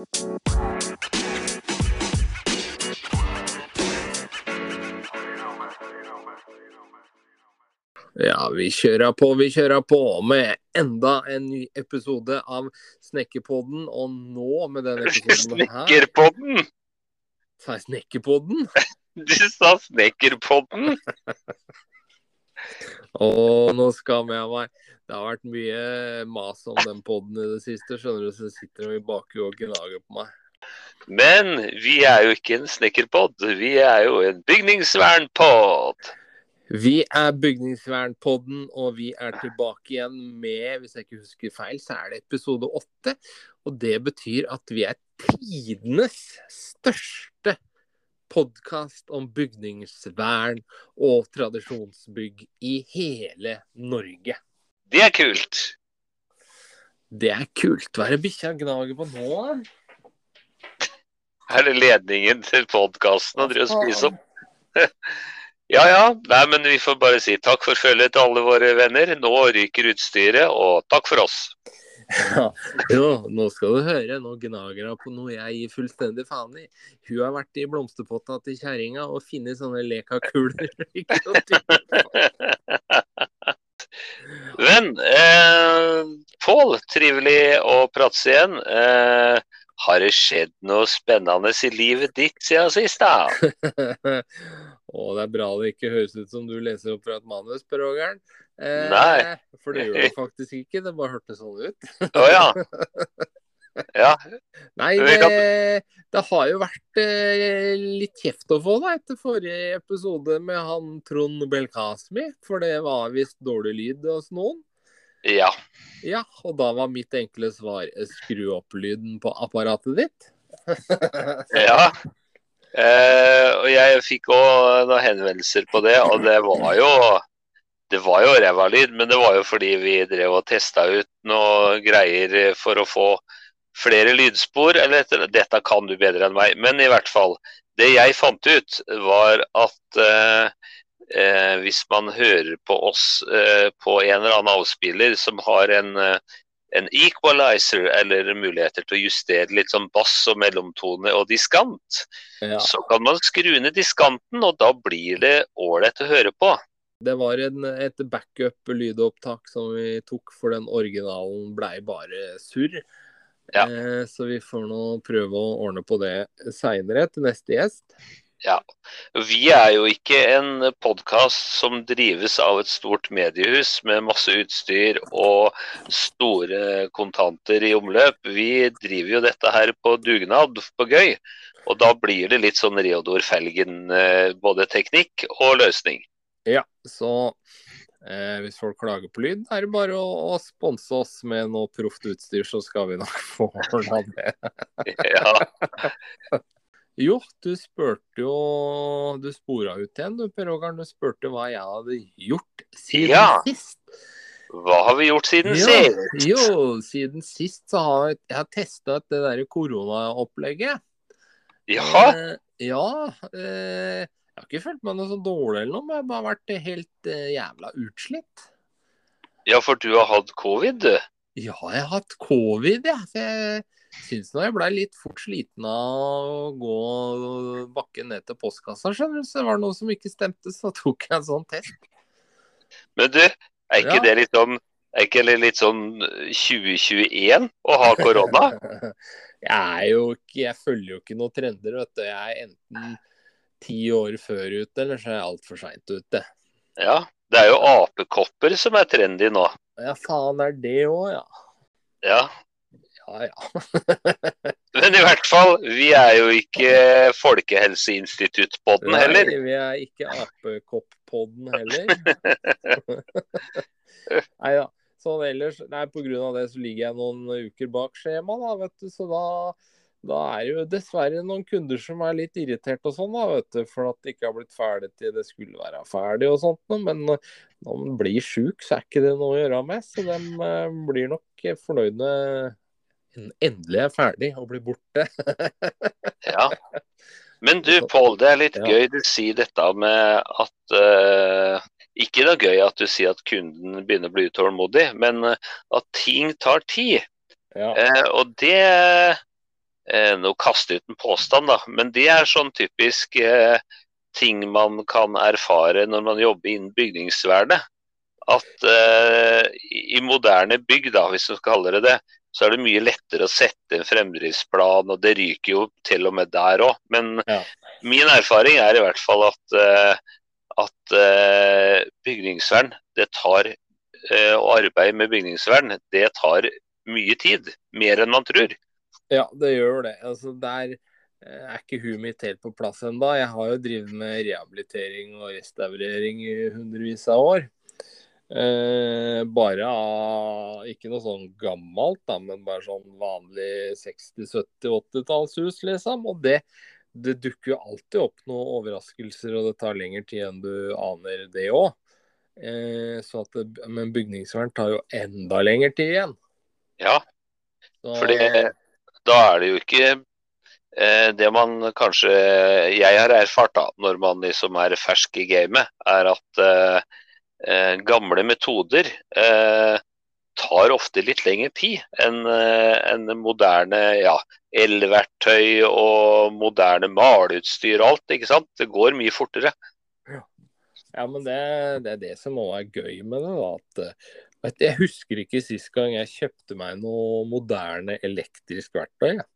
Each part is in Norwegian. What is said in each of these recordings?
Ja, vi kjører på, vi kjører på med enda en ny episode av Snekkerpodden. Og nå med denne episoden her Snekkerpodden! Sa jeg Snekkerpodden? Du sa Snekkerpodden! Og nå skammer jeg meg. Det har vært mye mas om den podden i det siste, skjønner du, så sitter de i bakhuet og gnager på meg. Men vi er jo ikke en snekkerpod, vi er jo en bygningsvernpod. Vi er Bygningsvernpodden, og vi er tilbake igjen med, hvis jeg ikke husker feil, så er det episode åtte. Og det betyr at vi er tidenes største podkast om bygningsvern og tradisjonsbygg i hele Norge. Det er kult. Det er kult. Hva er det bikkja gnager på nå? Her er ledningen til podkasten å spiser opp. Ja ja, nei, men vi får bare si takk for følget til alle våre venner. Nå ryker utstyret, og takk for oss. Ja, jo, nå skal du høre. Nå gnager hun på noe jeg gir fullstendig faen i. Hun har vært i blomsterpotta til kjerringa og funnet sånne lekakuler. Men eh, Pål, trivelig å prates igjen. Eh, har det skjedd noe spennende i livet ditt siden sist, da? Å, det er bra det ikke høres ut som du leser opp fra et manus, Per Rogern. Eh, Nei. For det gjør det faktisk ikke. Det bare hørtes sånn ut. Å ja. Ja, Nei, det, det har jo vært eh, litt kjeft å få da etter forrige episode med han Trond Belkasmi. For det var visst dårlig lyd hos noen. ja. Ja, og da var mitt enkle svar eh, skru opp lyden på apparatet ditt. ja. Eh, og jeg fikk òg noen henvendelser på det, og det var jo det var jo ræva lyd, men det var jo fordi vi drev og testa ut noe greier for å få flere lydspor. Eller dette, dette kan du bedre enn meg, men i hvert fall. Det jeg fant ut, var at eh, eh, hvis man hører på oss eh, på en eller annen avspiller som har en, eh, en equalizer, eller muligheter til å justere litt sånn bass og mellomtone og diskant, Ja. så kan man skru ned diskanten, og da blir det ålreit å høre på. Det var en, et backup-lydopptak som vi tok, for den originalen blei bare surr. Ja. Eh, så vi får nå prøve å ordne på det seinere, til neste gjest. Ja. Vi er jo ikke en podkast som drives av et stort mediehus med masse utstyr og store kontanter i omløp. Vi driver jo dette her på dugnad, på gøy. Og da blir det litt sånn Reodor Felgen, eh, både teknikk og løsning. Ja, så eh, hvis folk klager på lyd, er det bare å, å sponse oss med noe proft utstyr, så skal vi nok få ordna det. Ja, Jo, du spurte jo Du spora ut igjen, du, Per Rogar. Du spurte hva jeg hadde gjort siden Ja. sist. hva har vi gjort siden jo, sist? jo, siden sist så har jeg, jeg har testa det derre koronaopplegget. Jaha, Eh, ja. Eh, jeg har ikke følt meg noe så dårlig eller noe, men jeg har bare vært helt eh, jævla utslitt. ja, for du har hatt covid, du. Ja, jeg har hatt covid, ja. For jeg syns nå jeg blei litt fort sliten av å gå bakken ned til postkassa, skjønner du. Så det var noe som ikke stemte, så tok jeg en sånn test. Men du, er ikke Ja. det sånn er ikke det litt sånn 2021 å ha korona? Jeg er jo ikke Jeg følger jo ikke noen trender, vet du. Jeg er enten ti år før ute, eller så er jeg altfor seint ute. Ja, det er jo apekopper som er trendy nå. Ja, faen er det òg, ja. Ja, Ja ja. Men i hvert fall, vi er jo ikke Folkehelseinstituttpodden heller. Nei, vi er ikke apekopp-podden heller. Nei da. Sånn ellers, nei, av det så ligger jeg noen uker bak skjema, da, vet du. Så da, da er det jo dessverre noen kunder som er litt irritert og sånn, da, vet du. For at det ikke har blitt ferdig til det skulle være ferdig og sånt. Men når man blir sjuk, så er ikke det noe å gjøre med. Så de eh, blir nok fornøyde en- endelig er ferdig og blir borte. Ja. Men du Pål, det er litt Ja. gøy du sier dette med at uh, Ikke det er gøy at du sier at kunden begynner å bli utålmodig, men eh, at ting tar tid. Ja. Uh, og det eh, nå kaste ut en påstand, da. Men det er sånn typisk eh, ting man kan erfare når man jobber innen bygningsvernet. At eh, i moderne bygg, da, hvis man skal kalle det det, så er det mye lettere å sette en fremdriftsplan, og det ryker jo til og med der òg. Men ja. min erfaring er i hvert fall at, uh, at uh, bygningsvern, det tar Å arbeide med bygningsvern, det tar mye tid. Mer enn man tror. Ja, det gjør det. Altså, der er ikke huet mitt helt på plass ennå. Jeg har jo drevet med rehabilitering og restaurering i hundrevis av år. Eh, bare av ikke noe sånn gammelt, da, men bare sånn vanlig 60-, 70-, 80-tallshus, liksom. Og det, det, dukker jo alltid opp noen overraskelser, og det tar lengre tid enn du aner det òg. Eh, men bygningsvern tar jo enda lengre tid igjen. Ja, for da er det jo ikke eh, det man kanskje jeg har erfart da, når man liksom er fersk i gamet, er at eh, eh, gamle metoder eh, tar ofte litt lengre tid enn eh, en moderne ja, elverktøy og moderne maleutstyr og alt. ikke sant? Det går mye fortere. Ja, men det, det er det som òg er gøy med det. da, at Jeg husker ikke sist gang jeg kjøpte meg noe moderne elektrisk verktøy. Ja.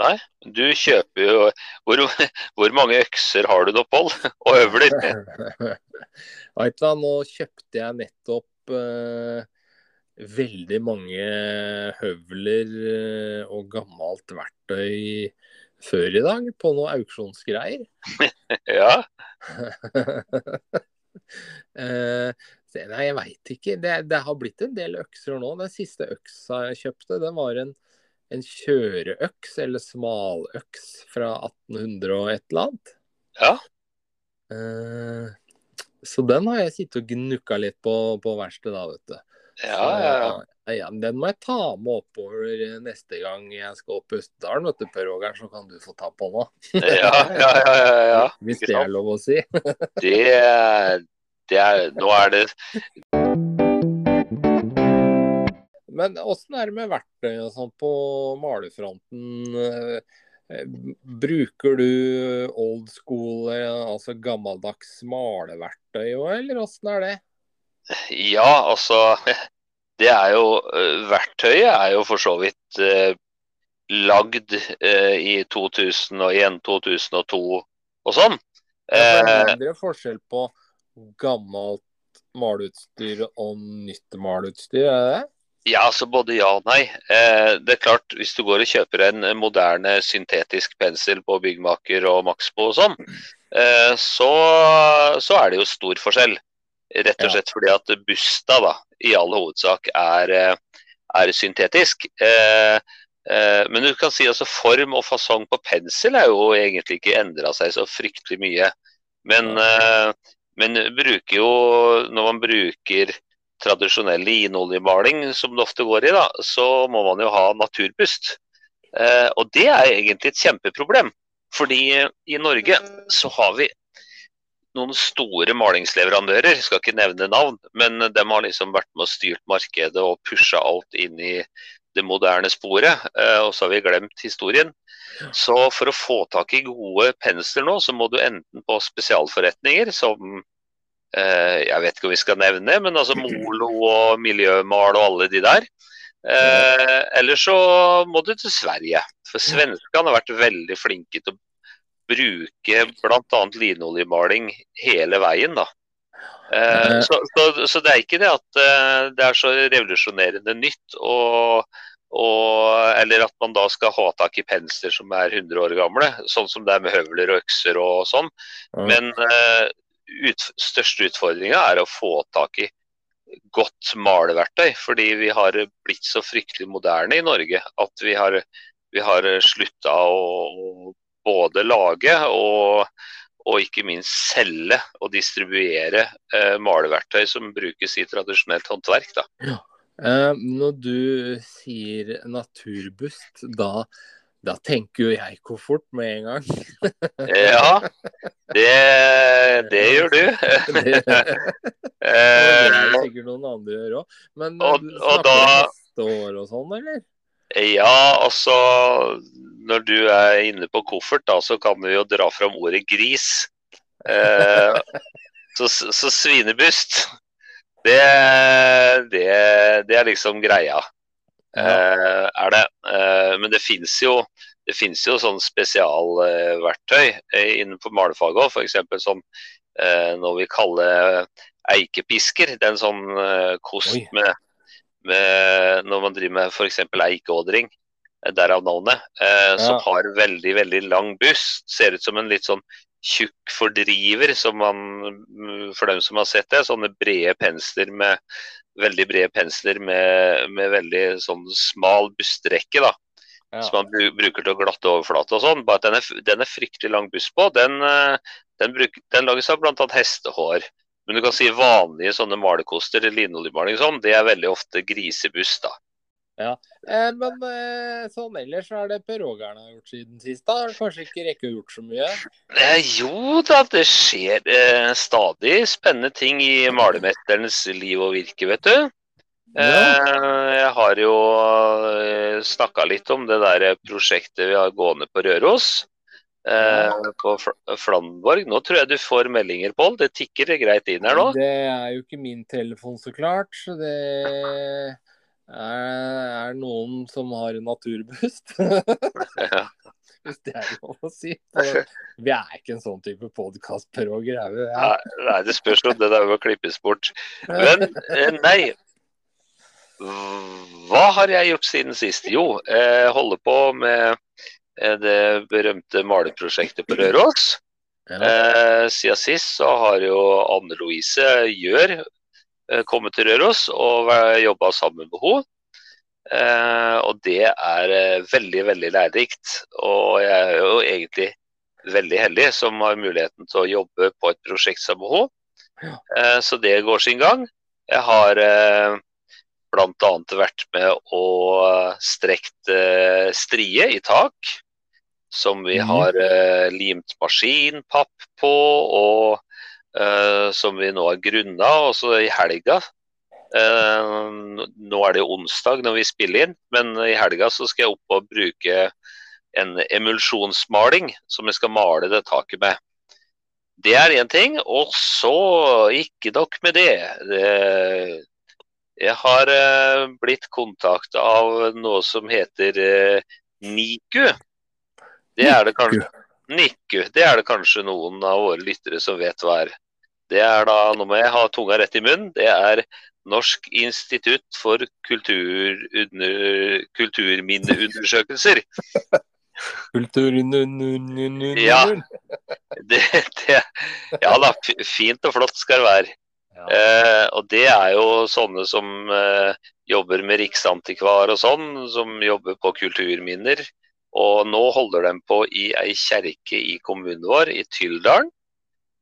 Nei, du kjøper jo Hvor, hvor mange økser har du nå, Pål? Og øvler? Vet du hva, nå kjøpte jeg nettopp eh, veldig mange høvler uh, og gammelt verktøy før i dag på noe auksjonsgreier. ja. uh, nei, jeg veit ikke. Det, det, har blitt en del økser nå. Den siste øksa jeg kjøpte, den var en en kjøreøks eller smaløks fra 1800 og et eller annet. Ja. Uh, så den har jeg sittet og gnukka litt på på verkstedet da, vet du. Ja, ja, ja. ja, Den må jeg ta med oppover neste gang jeg skal opp Østerdalen, vet du, Per Roger, så kan du få ta på nå. ja, ja, ja, ja, ja. Hvis det er lov å si. det, det er Nå er det Men åssen er det med verktøy og sånn på malefronten? Eh, bruker du old school, altså gammeldags maleverktøy òg, eller åssen er det? Ja, altså Det er jo eh, Verktøyet er jo for så vidt eh, lagd eh, i 2001, 2002 og sånn. Det er mindre forskjell på gammelt maleutstyr og nytt maleutstyr, er det det? Ja, altså både ja og nei. Eh, det er klart, Hvis du går og kjøper en moderne syntetisk pensel på Byggmaker og Maxbo og sånn, eh, så, så, er det jo stor forskjell. Rett og slett fordi at Busta da, i all hovedsak er, eh, er syntetisk. Eh, men du kan si altså form og fasong på pensel er jo egentlig ikke endra seg så fryktelig mye. Men, men bruker jo, når man bruker tradisjonell linoljemaling, som det ofte går i, da, så må man jo ha naturbust. Eh, og det er egentlig et kjempeproblem. Fordi i Norge så har vi noen store malingsleverandører, skal ikke nevne navn, men de har liksom vært med og styrt markedet og pusha alt inn i det moderne sporet. Eh, og så har vi glemt historien. Så for å få tak i gode pensler nå, så må du enten på spesialforretninger som Eh, jeg vet ikke om vi skal nevne, men altså Molo og Miljømal og alle de der. Eh, eller så må du til Sverige. For svenskene har vært veldig flinke til å bruke bl.a. linoljemaling hele veien. da. Eh, så, så, så, det er ikke det at det er så revolusjonerende nytt. Og, og, eller at man da skal ha tak i pensler som er 100 år gamle, sånn som det er med høvler og økser og sånn. Men ut, største utfordringa er å få tak i godt maleverktøy. Fordi vi har blitt så fryktelig moderne i Norge at vi har, vi har slutta å både lage og, og, ikke minst selge og distribuere eh, maleverktøy som brukes i tradisjonelt håndverk. Da. Ja. Eh, når du sier naturbust, da da tenker jo jeg koffert med en gang. ja, det, det gjør du. det, er sikkert noen andre gjør òg. Men og, snakker da, neste år og sånn, eller? Ja, altså Når du er inne på koffert, da, så kan vi jo dra fram ordet gris. Eh, så, så, svinebust, det, det, det, er liksom greia. Eh, er det. Eh, men det fins jo det finnes jo sånn spesialverktøy eh, innenfor malefaget òg, f.eks. som eh, noe vi kaller eikepisker. Det er en sånn eh, kost med, med, når man driver med f.eks. eikeådring, eh, derav navnet, eh, ja. som har veldig, veldig lang buss. Ser ut som en litt sånn tjukk fordriver, som man, for dem som har sett det. Sånne brede pensler med veldig brede pensler med, med veldig sånn smal bustrekke. da. Ja. Som man bruker til å glatte overflate og sånn. Bare at den er, den er fryktelig lang buss på. Den, eh, den, bruk, den lages av bl.a. hestehår. Men du kan si vanlige sånne malerkoster, linoljemaling sånn, det er veldig ofte grisebuss, da. Ja, eh, Men eh, sånn ellers hva er det Per Rogern har gjort siden sist? da? Kanskje ikke rekke å gjort så mye? Eh, jo da, det skjer eh, stadig spennende ting i malermesterens liv og virke, vet du. Ja. Eh, jeg har jo eh, snakka litt om det der prosjektet vi har gående på Røros eh, på Flamborg. Nå tror jeg du får meldinger, Pål. Det tikker greit inn her nå. Det er jo ikke min telefon, så klart. Det er, er noen som har en naturbust. ja. Hvis det er lov å si. Vi er ikke en sånn type podkast, Per Åger. Ja. Nei, det spørs om det der må klippes bort. Men eh, nei. Hva har jeg gjort siden sist? Jo, jeg holder på med Eh, det berømte maleprosjektet på Røros. Ja. Eh, siden sist så har jo Anne Louise Gjør eh, kommet til Røros og jobba sammen med henne. Eh, og det er eh, veldig, veldig lærerikt. Og jeg er jo egentlig veldig heldig som har muligheten til å jobbe på et prosjekt sammen med henne. Ja. Eh, så det går sin gang. Jeg har eh, bl.a. vært med og strekt strie i tak som vi mhm. har eh, limt maskinpapp på, og eh, som vi nå har grunna. Også i helga. Eh, nå er det onsdag når vi spiller inn, men i helga så skal jeg opp og bruke en emulsjonsmaling som jeg skal male det taket med. Det er én ting. Og så, ikke nok med det. det jeg har eh, blitt kontakta av noe som heter eh, NIKU. Det er det kanskje NIKU. Det er det kanskje noen av våre lyttere som vet hva er. Det er da, nå må jeg ha tunga rett i munnen, det er Norsk institutt for kultur, kulturminneundersøkelser. Kulturminneundersøkelser? Ja. Det, det, ja da, fint og flott skal det være. Ja. Eh, og det er jo sånne som eh, jobber med Riksantikvar og sånn, som jobber på kulturminner. Og nå holder de på i ei kjerke i kommunen vår, i Tyldalen.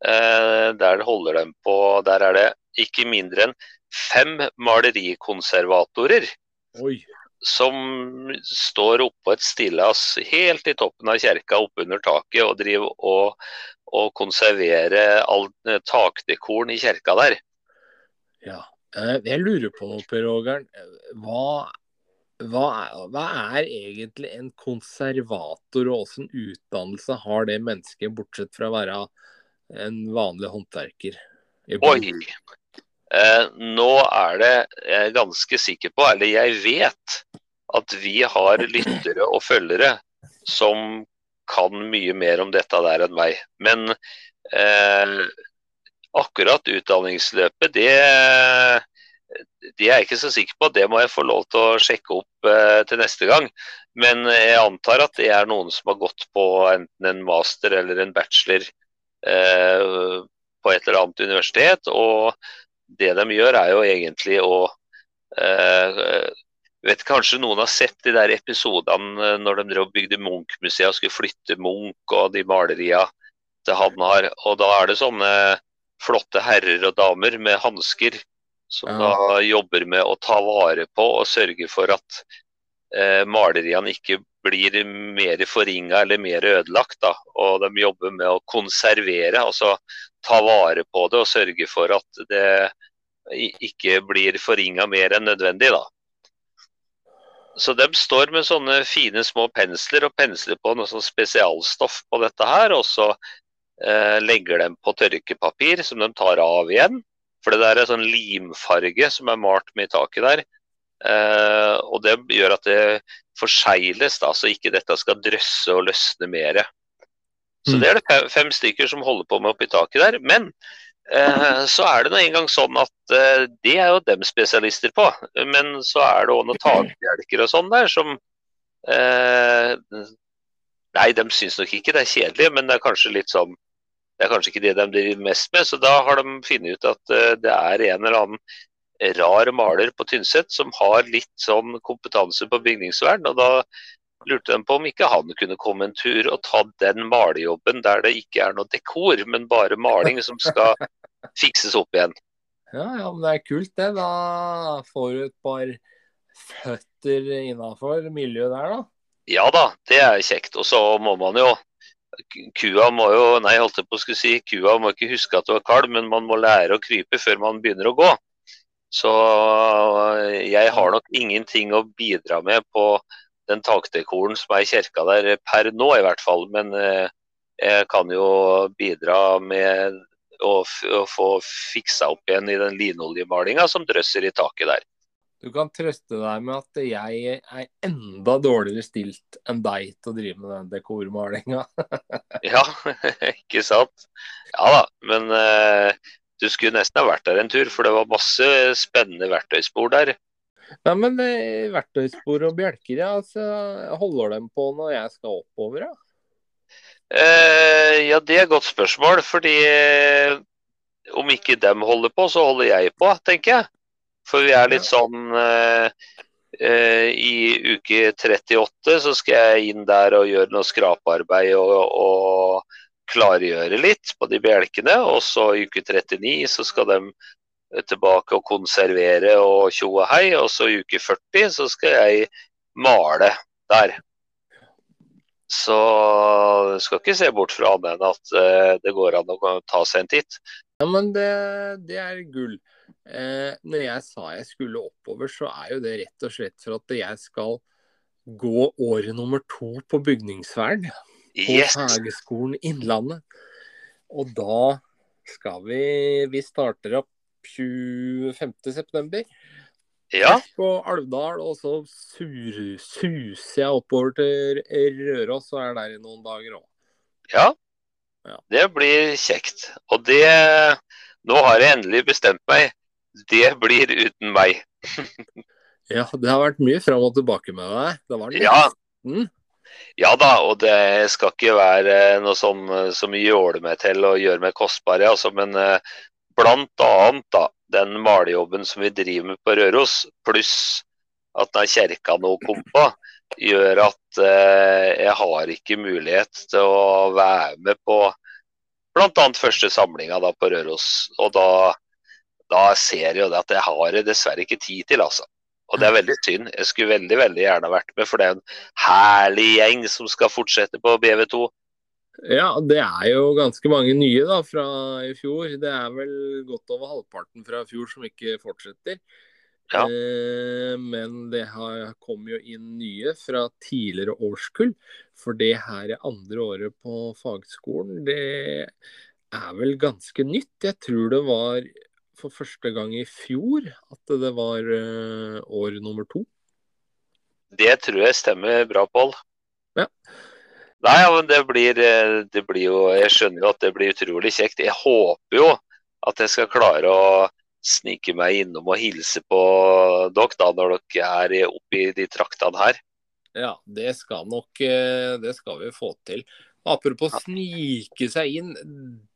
Eh, der holder de på Der er det ikke mindre enn fem malerikonservatorer. Oi. Som står oppå et stillas helt i toppen av kjerka, oppunder taket, og driver og, og konservere all takdekoren i kjerka der. Ja. Eh, jeg lurer på Per Ågern. Hva hva er, hva er, egentlig en konservator, og hvilken utdannelse har det mennesket, bortsett fra å være en vanlig håndverker? Oi! Eh, nå er det jeg er ganske sikker på, eller jeg vet, at vi har lyttere og følgere som kan mye mer om dette der enn meg. Men eh, akkurat utdanningsløpet, det de er jeg ikke så sikker på. Det må jeg få lov til å sjekke opp eh, til neste gang. Men jeg antar at det er noen som har gått på enten en master eller en bachelor eh, på et eller annet universitet. Og det de gjør, er jo egentlig å eh, vet Kanskje noen har sett de der episodene eh, når de drev bygde Munch-museet og skulle flytte Munch og de maleriene til Hamar. Og da er det sånne flotte herrer og damer med hansker som ja. da jobber med å ta vare på og sørge for at eh, maleriene ikke blir mer forringa eller mer ødelagt. Da. Og de jobber med å konservere, altså ta vare på det og sørge for at det ikke blir forringa mer enn nødvendig. Da. Så de står med sånne fine små pensler og pensler på noe sånn spesialstoff på dette her. Og så eh, legger de på tørkepapir som de tar av igjen. For det der er sånn limfarge som er malt med i taket der. Eh, og det gjør at det forsegles, da, så ikke dette skal drøsse og løsne mer. Så Mm. det er det fem stykker som holder på med oppi taket der. Men så er det nå engang sånn at eh, det er jo dem spesialister på. Men så er det òg noen takbjelker og sånn der som eh, Nei, de syns nok ikke det er kjedelig, men det er kanskje litt sånn det er kanskje ikke det de driver mest med, så da har de funnet ut at eh, det er en eller annen rar maler på Tynset som har litt sånn kompetanse på bygningsvern. og da lurte de på om ikke han kunne komme en tur og ta den malejobben der det ikke er noe dekor, men bare maling som skal fikses opp igjen. Ja, ja, men det er kult det. Da får du et par føtter innafor miljøet der, da. Ja da, det er kjekt. Og så må man jo Kua må jo Nei, holdt jeg på å skulle si kua må ikke huske at du er kalv, men man må lære å krype før man begynner å gå. Så jeg har nok ingenting å bidra med på den takdekoren som er i kirka der per nå, i hvert fall. Men eh, jeg kan jo bidra med å, å få fiksa opp igjen i den linoljemalinga som drøsser i taket der. Du kan trøste deg med at jeg er enda dårligere stilt enn deg til å drive med den dekormalinga. Ja, ikke sant? Ja da, men eh, du skulle nesten ha vært der en tur, for det var masse spennende verktøyspor der. Nei, men eh, verktøyspor og bjelker, ja, altså, holder dem på når jeg skal oppover, ja? Eh, ja, det er et godt spørsmål, fordi eh, om ikke dem holder på, så holder jeg på, tenker jeg. For vi er litt sånn eh, eh, I uke 38 så skal jeg inn der og gjøre noe skrapearbeid og, og klargjøre litt på de bjelkene. Og så i uke 39 så skal de tilbake og konservere og tjo og hei. Og så i uke 40 så skal jeg male der. Så du skal ikke se bort fra annet enn at eh, det går an å ta seg en titt. Ja, men det, det er gull. Eh, når jeg sa jeg skulle oppover, så er jo det rett og slett for at jeg skal gå året nummer to på bygningsvern på Yes! Hageskolen Innlandet. Og da skal vi Vi starter opp 25.9. Ja, på Alvdal, og så sur, suser jeg oppover til Røros og er der i noen dager òg. ja. Ja. Det blir kjekt. Og det Nå har jeg endelig bestemt meg. Det blir uten meg. Ja, det har vært mye fram og tilbake med deg. Det var Ja. Mm. Ja da, og det skal ikke være noe som, som gjør meg til og gjør meg kostbar, altså, men blant annet da, den malejobben som vi driver med på Røros, pluss at den kjerka nå kom på, gjør at eh, jeg har ikke mulighet til å være med på bl.a. første samlinga da på Røros. Og da, da ser jeg jo det at jeg har det dessverre ikke tid til, altså. Og det er veldig synd. Jeg skulle veldig veldig gjerne vært med, for det er en herlig gjeng som skal fortsette på BV2. Ja, det er jo ganske mange nye da fra i fjor. Det er vel godt over halvparten fra i fjor som ikke fortsetter. Ja. Eh, men det har, kom jo inn nye fra tidligere årskull. For det her er andre året på fagskolen. Det er vel ganske nytt. Jeg tror det var for første gang i fjor at det var eh, år nummer to. Det tror jeg stemmer bra, Pål. Ja. Nei, ja, men det blir, eh, det blir jo Jeg skjønner jo at det blir utrolig kjekt. Jeg håper jo at jeg skal klare å snike meg innom og hilse på dere da når dere er oppe i de traktene her. Ja, det skal nok eh, Det skal vi få til. Apropos snike seg inn.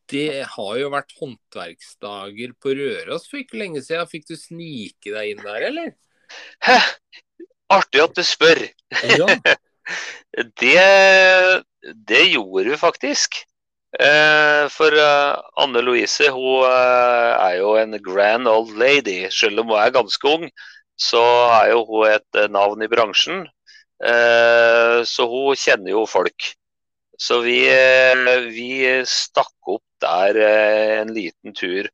Det har jo vært håndverksdager på Røros for ikke lenge siden. Fikk du snike deg inn der, eller? Hæ? Artig at du spør. Ja. Det, det gjorde vi faktisk. Eh, for eh, Anne Louise hun eh, er jo en grand old lady. Selv om hun er ganske ung, så er jo hun et navn i bransjen. Så hun kjenner jo folk. Så vi, vi stakk opp der en liten tur.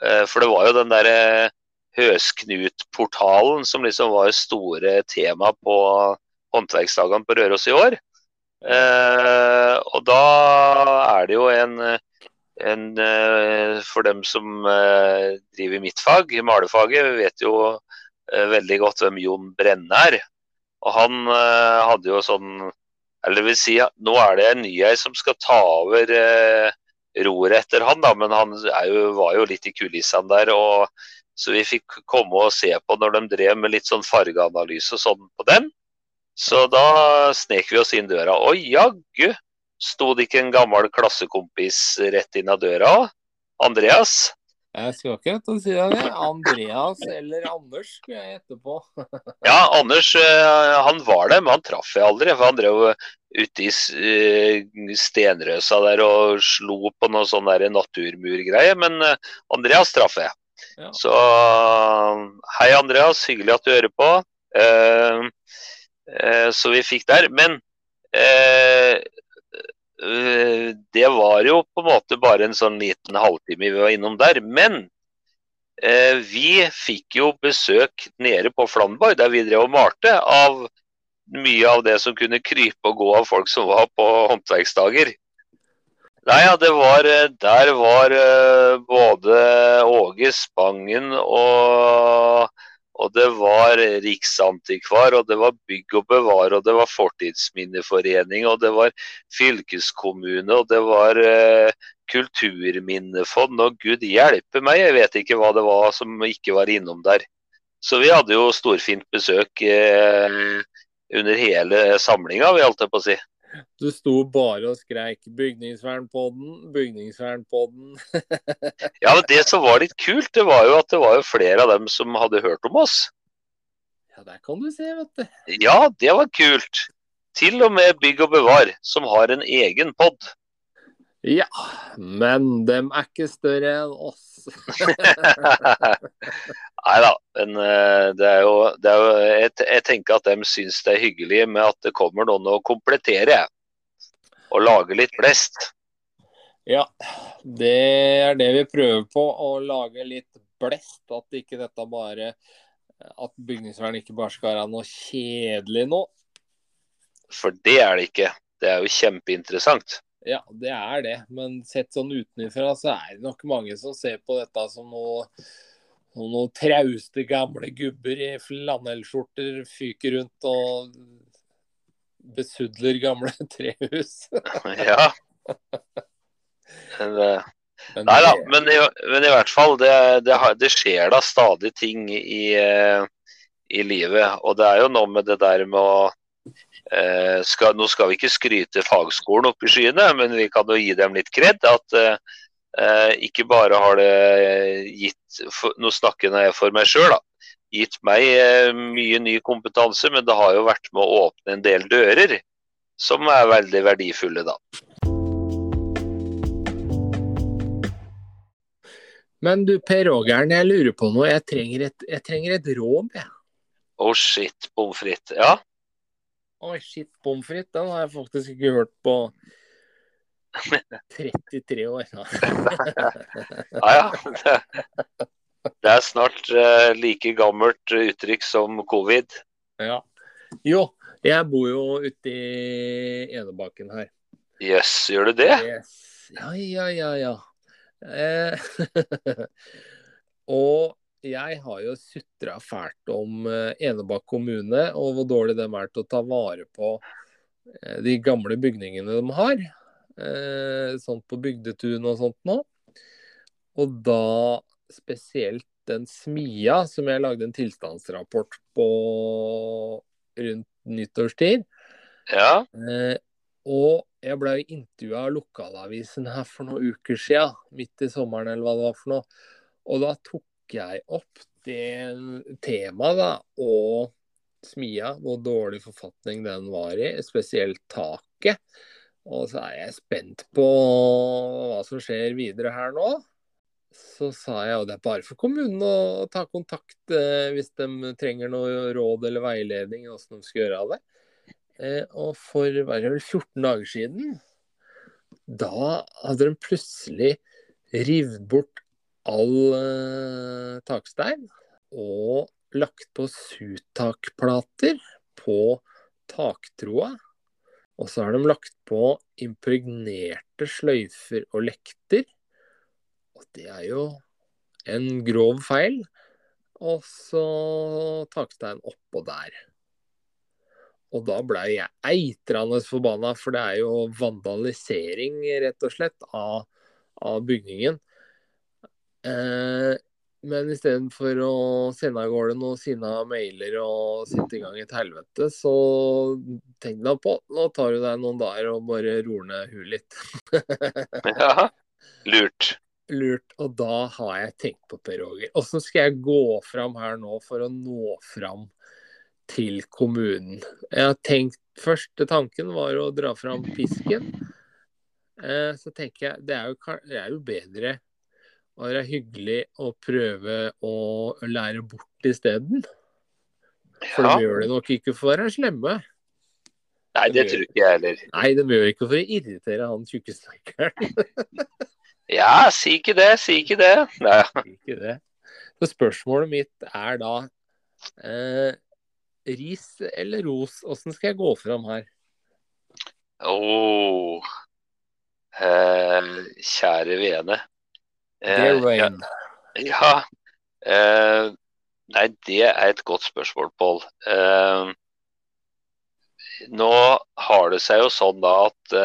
For det var jo den derre Høsknutportalen, som liksom var store tema på håndverksdagene på Røros i år. Eh, og da er det jo en, en eh, For dem som eh, driver mitt fag, malefaget, vet jo eh, veldig godt hvem Jon Brenne er. Og han hadde jo sånn Eller det vil si, nå er det en ny ei som skal ta over roret etter han, da, men han jo, var jo litt i kulissene der. og Så vi fikk komme og se på når de drev med litt sånn fargeanalyse og sånn på den. Så da snek vi oss inn døra. Og jaggu sto det ikke en gammel klassekompis rett inn av døra. Andreas. Jeg skal ikke til å si det. Andreas eller Anders skulle jeg gjette på. ja, Anders eh, han var det, men han traff jeg aldri. For han drev ute i eh, stenrøsa der og slo på noe sånn naturmurgreie. Men eh, Andreas traff jeg. Ja. Så hei, Andreas. Hyggelig at du hører på. Uh, Eh, så vi fikk der. Men eh, eh, det var jo på en måte bare en sånn liten halvtime vi var innom der. Men vi fikk jo besøk nede på Flamborg, der vi drev og malte, av mye av det som kunne krype og gå av folk som var på håndverksdager. Nei, ja, det var Der var både Åge Spangen og og det var Riksantikvar, og det var Bygg og Bevar, og det var Fortidsminneforening, og det var fylkeskommune, og det var eh, kulturminnefond. Og gud hjelpe meg, jeg vet ikke hva det var som ikke var innom der. Så vi hadde jo storfint besøk eh, under hele samlinga, vi holdt på å si. Du sto bare og skreik 'bygningsvernpodden, bygningsvernpodden'. ja, men det som var litt kult, det var jo at det var jo flere av dem som hadde hørt om oss. Ja, der kan du se, vet du. Ja, det var kult. Til og med Bygg og Bevar, som har en egen pod. Ja, men dem er ikke større enn oss. Nei da, men eh, det er jo, det er jo jeg, jeg, tenker at de syns det er hyggelig med at det kommer noen å komplettere. Og lage litt blest. Ja, det er det vi prøver på. Å lage litt blest. At ikke dette bare At bygningsvern ikke bare skal være noe kjedelig nå. For det er det ikke. Det er jo kjempeinteressant. Ja, det er det. Men sett sånn utenfra, så er det nok mange som ser på dette som noe noen trauste gamle gubber i flanellskjorter fyker rundt og besudler gamle trehus. ja. Men, eh, men, nei da, men i, men i, hvert fall, det, det, det, skjer da stadig ting i, eh, i livet. Og det er jo noe med det der med å skal, nå skal vi ikke skryte fagskolen opp i skyene, men vi kan jo gi dem litt kred. At eh, ikke bare har det gitt Nå snakker jeg for meg sjøl, Gitt meg eh, mye ny kompetanse, men det har jo vært med å åpne en del dører som er veldig verdifulle, da. Men du Per Ågern, jeg lurer på noe. Jeg trenger et, jeg trenger et råd, jeg. Oh shit, pommes frites. Ja? Oi, shit, pommes frites. Den har jeg faktisk ikke hørt på 33 år. ja, ja. Det er snart uh, like gammelt uttrykk som covid. Ja. Jo, jeg bor jo ute i Enebakken her. Jøss, yes, gjør du det? Yes. Ja, ja, ja, ja. Eh, og jeg har jo sutra fælt om eh, Enebakk kommune og hvor dårlig de er til å ta vare på eh, de gamle bygningene de har. Sånn på bygdetun og sånt nå. Og da spesielt den smia som jeg lagde en tilstandsrapport på rundt nyttårstid. Ja. og jeg ble intervjua av lokalavisen her for noen uker sia, midt i sommeren eller hva det var for noe. Og da tok jeg opp det temaet, da, og smia, hvor dårlig forfatning den var i, spesielt taket. Og så er jeg spent på hva som skjer videre her nå. Så sa jeg, og det er bare for kommunen å ta kontakt eh, hvis de trenger noe råd eller veiledning i de skal gjøre det. Eh, og for var det vel 14 dager siden, da hadde de plutselig revet bort all uh, takstein. og lagt på sutakplater på taktroa. Og så har de lagt på impregnerte sløyfer og lekter. Og det er jo en grov feil. Og så takstein oppå der. Og da blei jeg eitrende forbanna, for det er jo vandalisering, rett og slett, av, av bygningen. Eh, men istedenfor å sende av gårde noen sinna mailer og sette i gang et helvete, så tenk deg på. Nå tar du deg noen dager og bare roer ned huet litt. ja, lurt. Lurt. Og da har jeg tenkt på Per Roger. Åssen skal jeg gå fram her nå for å nå fram til kommunen? Jeg har tenkt Første tanken var å dra fram pisken. Eh, så tenker jeg det er jo, det er jo bedre å er hyggelig å prøve å lære bort isteden. For Ja. de gjør det nok ikke for å være slemme. Nei, det tror ikke jeg heller. Nei, de gjør det ikke for å irritere han tjukke snekkeren. Ja, si ikke det, si ikke det. Nei. Si ikke det. Så spørsmålet mitt er da eh, ris eller ros? Åssen skal jeg gå fram her? Åh. Eh, kjære vene. Eh, Dear ja, ja. Eh, nei, det er et godt spørsmål, Pål. Eh, nå har det seg jo sånn da at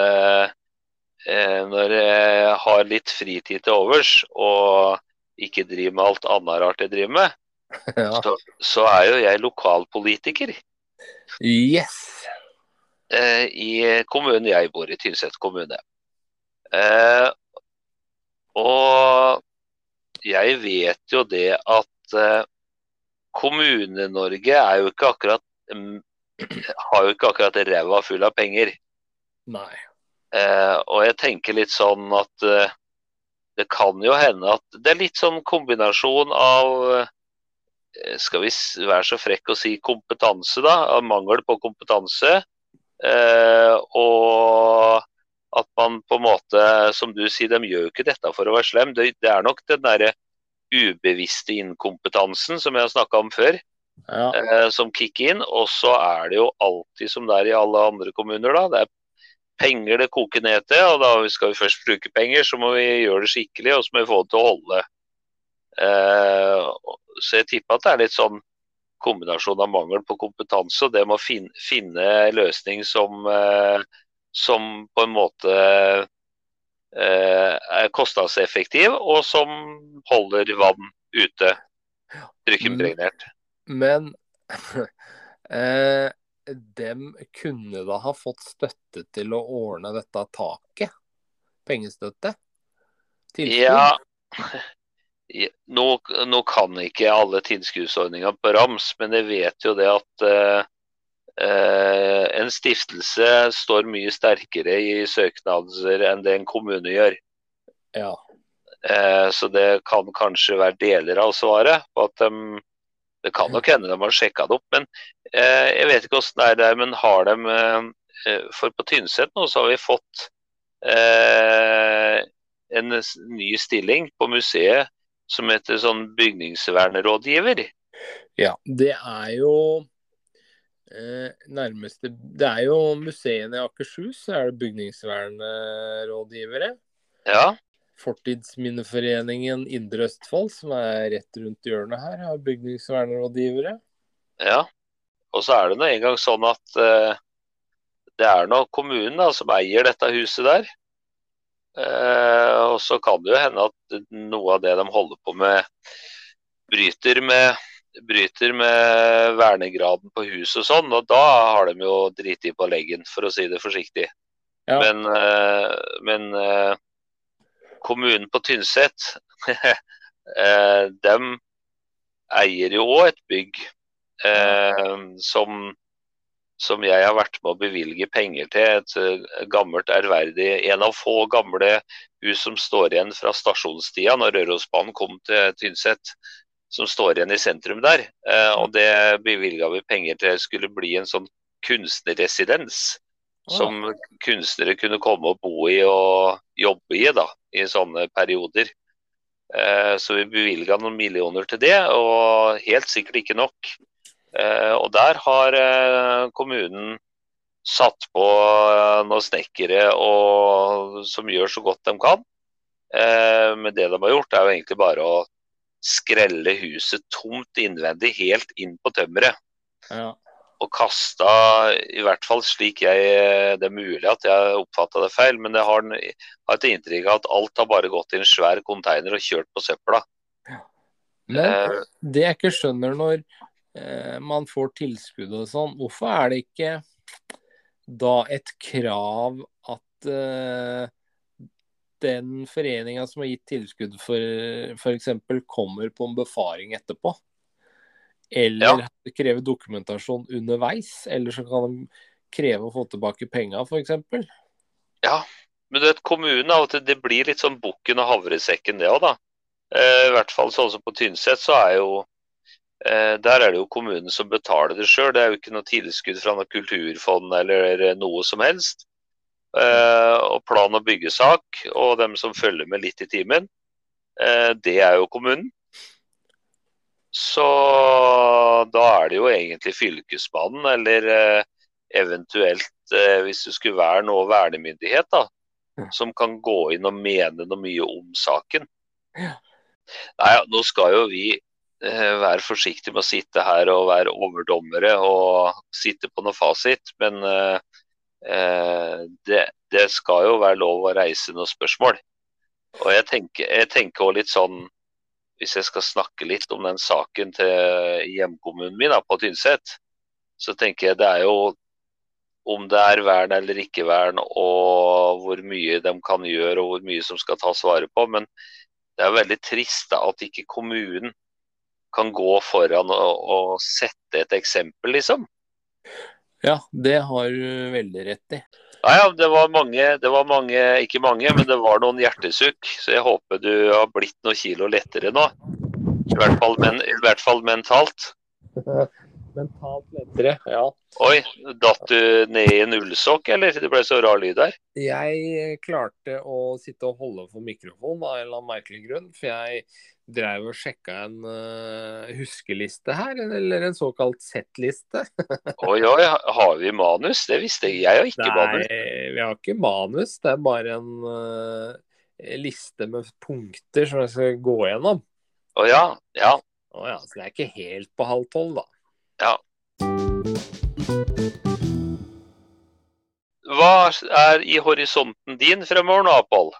når jeg har litt fritid til overs og ikke driver med alt annet rart jeg driver med, Ja. så, så er jo jeg lokalpolitiker Yes! eh, i kommunen jeg bor i, Tynset kommune. Og jeg vet jo det at eh, Kommune-Norge er jo ikke akkurat mm, har jo ikke akkurat ræva full av penger. Nei. Eh, og jeg tenker litt sånn at eh, det kan jo hende at det er litt sånn kombinasjon av eh, Skal vi være så frekk å si kompetanse, da? Av mangel på kompetanse. Eh, og at man på en måte, som du sier, de gjør jo ikke dette for å være slem. Det, det er nok den derre ubevisste inkompetansen som jeg har snakka om før Ja. eh, som kicker inn. Og så er det jo alltid som det er i alle andre kommuner, da. Det er penger det koker ned til. Og da skal vi først bruke penger, så må vi gjøre det skikkelig, og så må vi få det til å holde. Eh, så jeg tipper at det er litt sånn kombinasjon av mangel på kompetanse og det med å finne, finne løsning som, eh, som på en måte eh, er kostnadseffektiv, og som holder vann ute. Trykkimpregnert. Men eh, dem kunne da ha fått støtte til å ordne dette taket? Pengestøtte? Tilskudd? Ja, nå, nå kan ikke alle tilskuddsordninger på rams, men jeg vet jo det at eh, en stiftelse står mye sterkere i søknader enn det en kommune gjør. Ja. Eh, så det kan kanskje være deler av svaret. på at de, Det kan nok hende de har sjekka det opp, men eh, jeg vet ikke hvordan det er der. Men har de eh, eh, For på Tynset nå så har vi fått eh, en ny stilling på museet som heter sånn bygningsvernrådgiver. ja. Det er jo eh, nærmeste Det er jo museene i Akershus, så er det bygningsvernrådgivere. Ja, Fortidsminneforeningen Indre Østfold, som er rett rundt hjørnet her, har bygningsvernrådgivere. ja. Og så er det nå engang sånn at eh, det er nå kommunen da, som eier dette huset der. Eh, og så kan det jo hende at noe av det de holder på med, bryter med, bryter med vernegraden på huset og sånn. Og da har de jo driti på leggen, for å si det forsiktig. Ja. Men, eh, men eh, kommunen på Tynset, eh, dem eier jo òg et bygg som som jeg har vært med å bevilge penger til. Et gammelt, ærverdig En av få gamle hus som står igjen fra stasjonstida når Rørosbanen kom til Tynset. Som står igjen i sentrum der. Eh, og det bevilga vi penger til skulle bli en sånn kunstnerresidens. Som kunstnere kunne komme og bo i og jobbe i da, i sånne perioder. Eh, så vi bevilga noen millioner til det, og helt sikkert ikke nok. Eh, og der har kommunen satt på noen snekkere og, som gjør så godt de kan. Men det de har gjort, er jo egentlig bare å skrelle huset tomt innvendig, helt inn på tømmeret. Ja og kasta, i hvert fall slik jeg Det er mulig at jeg oppfatta det feil, men jeg har, har et inntrykk av at alt har bare gått i en svær konteiner og kjørt på søpla. Men eh, det jeg ikke skjønner når eh, man får tilskudd og sånn, hvorfor er det ikke da et krav at eh, den foreninga som har gitt tilskudd for f.eks. kommer på en befaring etterpå? Eller ja. krever dokumentasjon underveis. Eller så kan de kreve å få tilbake penga, f.eks. Ja, men du vet, kommunen av og til det blir litt sånn bukken og havresekken, det òg, da. Eh, I hvert fall sånn som på Tynset, så er jo eh, Der er det jo kommunen som betaler det sjøl. Det er jo ikke noe tilskudd fra noe kulturfond eller noe som helst. Eh, og plan- og byggesak, og dem som følger med litt i timen, eh, det er jo kommunen. Så da er det jo egentlig Fylkesmannen, eller eh, eventuelt, eh, hvis det skulle være noe vernemyndighet, da, som kan gå inn og mene noe mye om saken. Ja. Nei, nå skal jo vi eh, være forsiktige med å sitte her og være overdommere og sitte på noe fasit, men det, det, skal jo være lov å reise noen spørsmål. Og jeg tenker, jeg tenker også litt sånn hvis jeg skal snakke litt om den saken til hjemkommunen min, da, på Tynset, så tenker jeg det er jo om det er vern eller ikke vern, og hvor mye de kan gjøre og hvor mye som skal tas vare på. Men det er veldig trist da, at ikke kommunen kan gå foran og, og sette et eksempel, liksom. Ja, det har du veldig rett i. Ja, ja, det var mange, det var mange, ikke mange, men det var noen hjertesukk. Så jeg håper du har blitt noen kilo lettere nå. I hvert fall, men, i hvert fall mentalt. mentalt lettere, ja. Oi, datt du ned i en ullsokk, eller? Det ble så rar lyd der. Jeg klarte å sitte og holde for mikrofonen av en eller annen merkelig grunn. For jeg drev og sjekka en uh, huskeliste her, eller en såkalt Z-liste. oi, oi, har vi manus? Det visste jeg. Jeg har ikke Nei, manus. Nei, vi har ikke manus. Det er bare en uh, liste med punkter som jeg skal gå gjennom. Å ja. Ja. Å ja. Så det er ikke helt på halv tolv, da. Ja. Hva er i horisonten din fremover nå, Pål?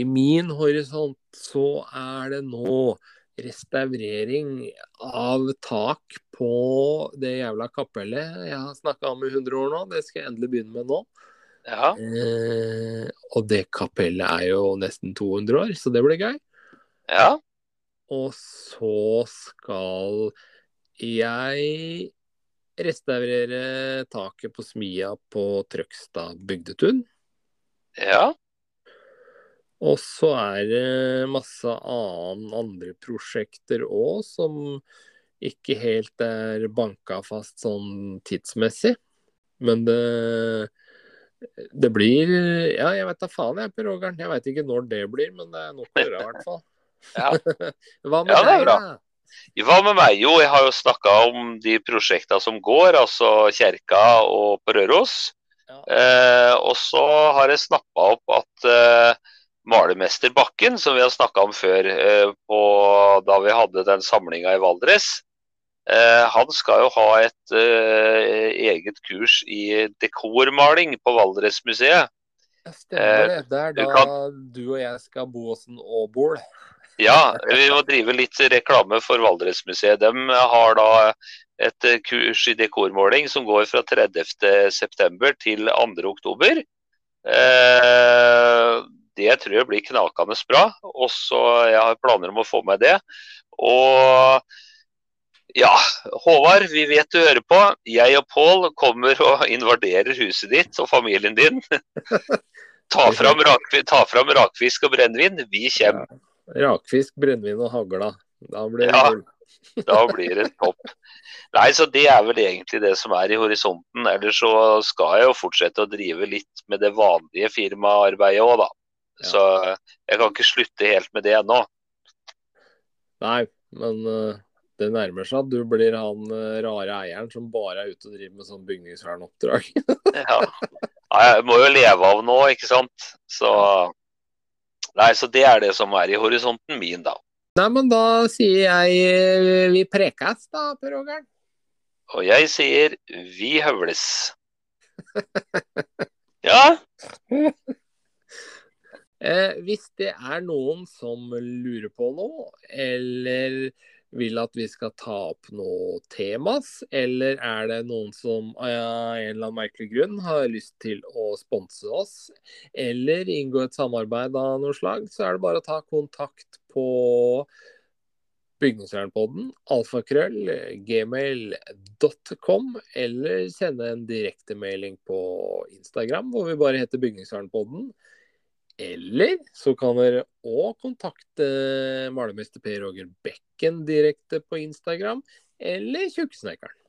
I min horisont så er det nå restaurering av tak på det jævla kapellet jeg har snakka om i 100 år nå. Det skal jeg endelig begynne med nå. Ja. Eh, og det kapellet er jo nesten 200 år, så det blir gøy. Ja. Og så skal jeg restaurerer taket på smia på Trøgstad bygdetun. Ja. Og så er det masse annen, andre prosjekter òg som ikke helt er banka fast sånn tidsmessig. Men det, det blir Ja, jeg vet da faen jeg, Per Ågern. Jeg veit ikke når det blir, men det er nok å gjøre i hvert fall. Ja. Hva med ja, deg, da? Hva med meg? Jo, jeg har jo snakka om de prosjektene som går, altså Kjerka og på Røros. Ja. Eh, og så har jeg snappa opp at eh, malermester Bakken, som vi har snakka om før eh, på, da vi hadde den samlinga i Valdres. Eh, han skal jo ha et eh, eget kurs i dekormaling på Valdresmuseet. Stemmer det. Det er da du og jeg skal bo hos en Åbol. Ja, vi må drive litt reklame for Valdresmuseet. De har da et kurs i dekormåling som går fra 30.9. til 2.10. Eh, det tror jeg blir knakende bra. Og så Jeg har planer om å få med det. Og ja, Håvard, vi vet du hører på. Jeg og Pål kommer og invaderer huset ditt og familien din. ta, fram rak, ta fram rakfisk og brennevin. Vi kommer. Ja, rakfisk, brennevin og hagla. Da blir det ja, da blir det topp. Nei, så Det er vel egentlig det som er i horisonten. Ellers så skal jeg jo fortsette å drive litt med det vanlige firmaarbeidet òg, da. Så jeg kan ikke slutte helt med det ennå. Nei, men uh, det nærmer seg at du blir han uh, rare eieren som bare er ute og driver med sånn bygningsvernoppdrag. ja. ja. Jeg må jo leve av nå, ikke sant. Så Nei, så det er det som er i horisonten min, da. Nei, men da sier jeg vi prekes, da, Per Ågern. Og jeg sier vi høvles. ja. Eh, hvis det er noen som lurer på noe, eller vil at vi skal ta opp noe temas, eller er det noen som av en eller annen merkelig grunn har lyst til å sponse oss, eller inngå et samarbeid av noe slag, så er det bare å ta kontakt på Bygningsvernpodden, alfakrøll, gmail.com, eller sende en direktemelding på Instagram, hvor vi bare heter Bygningsvernpodden. Eller så kan dere òg kontakte malermester Per Roger Bekken direkte på Instagram, eller Tjukksnekkeren.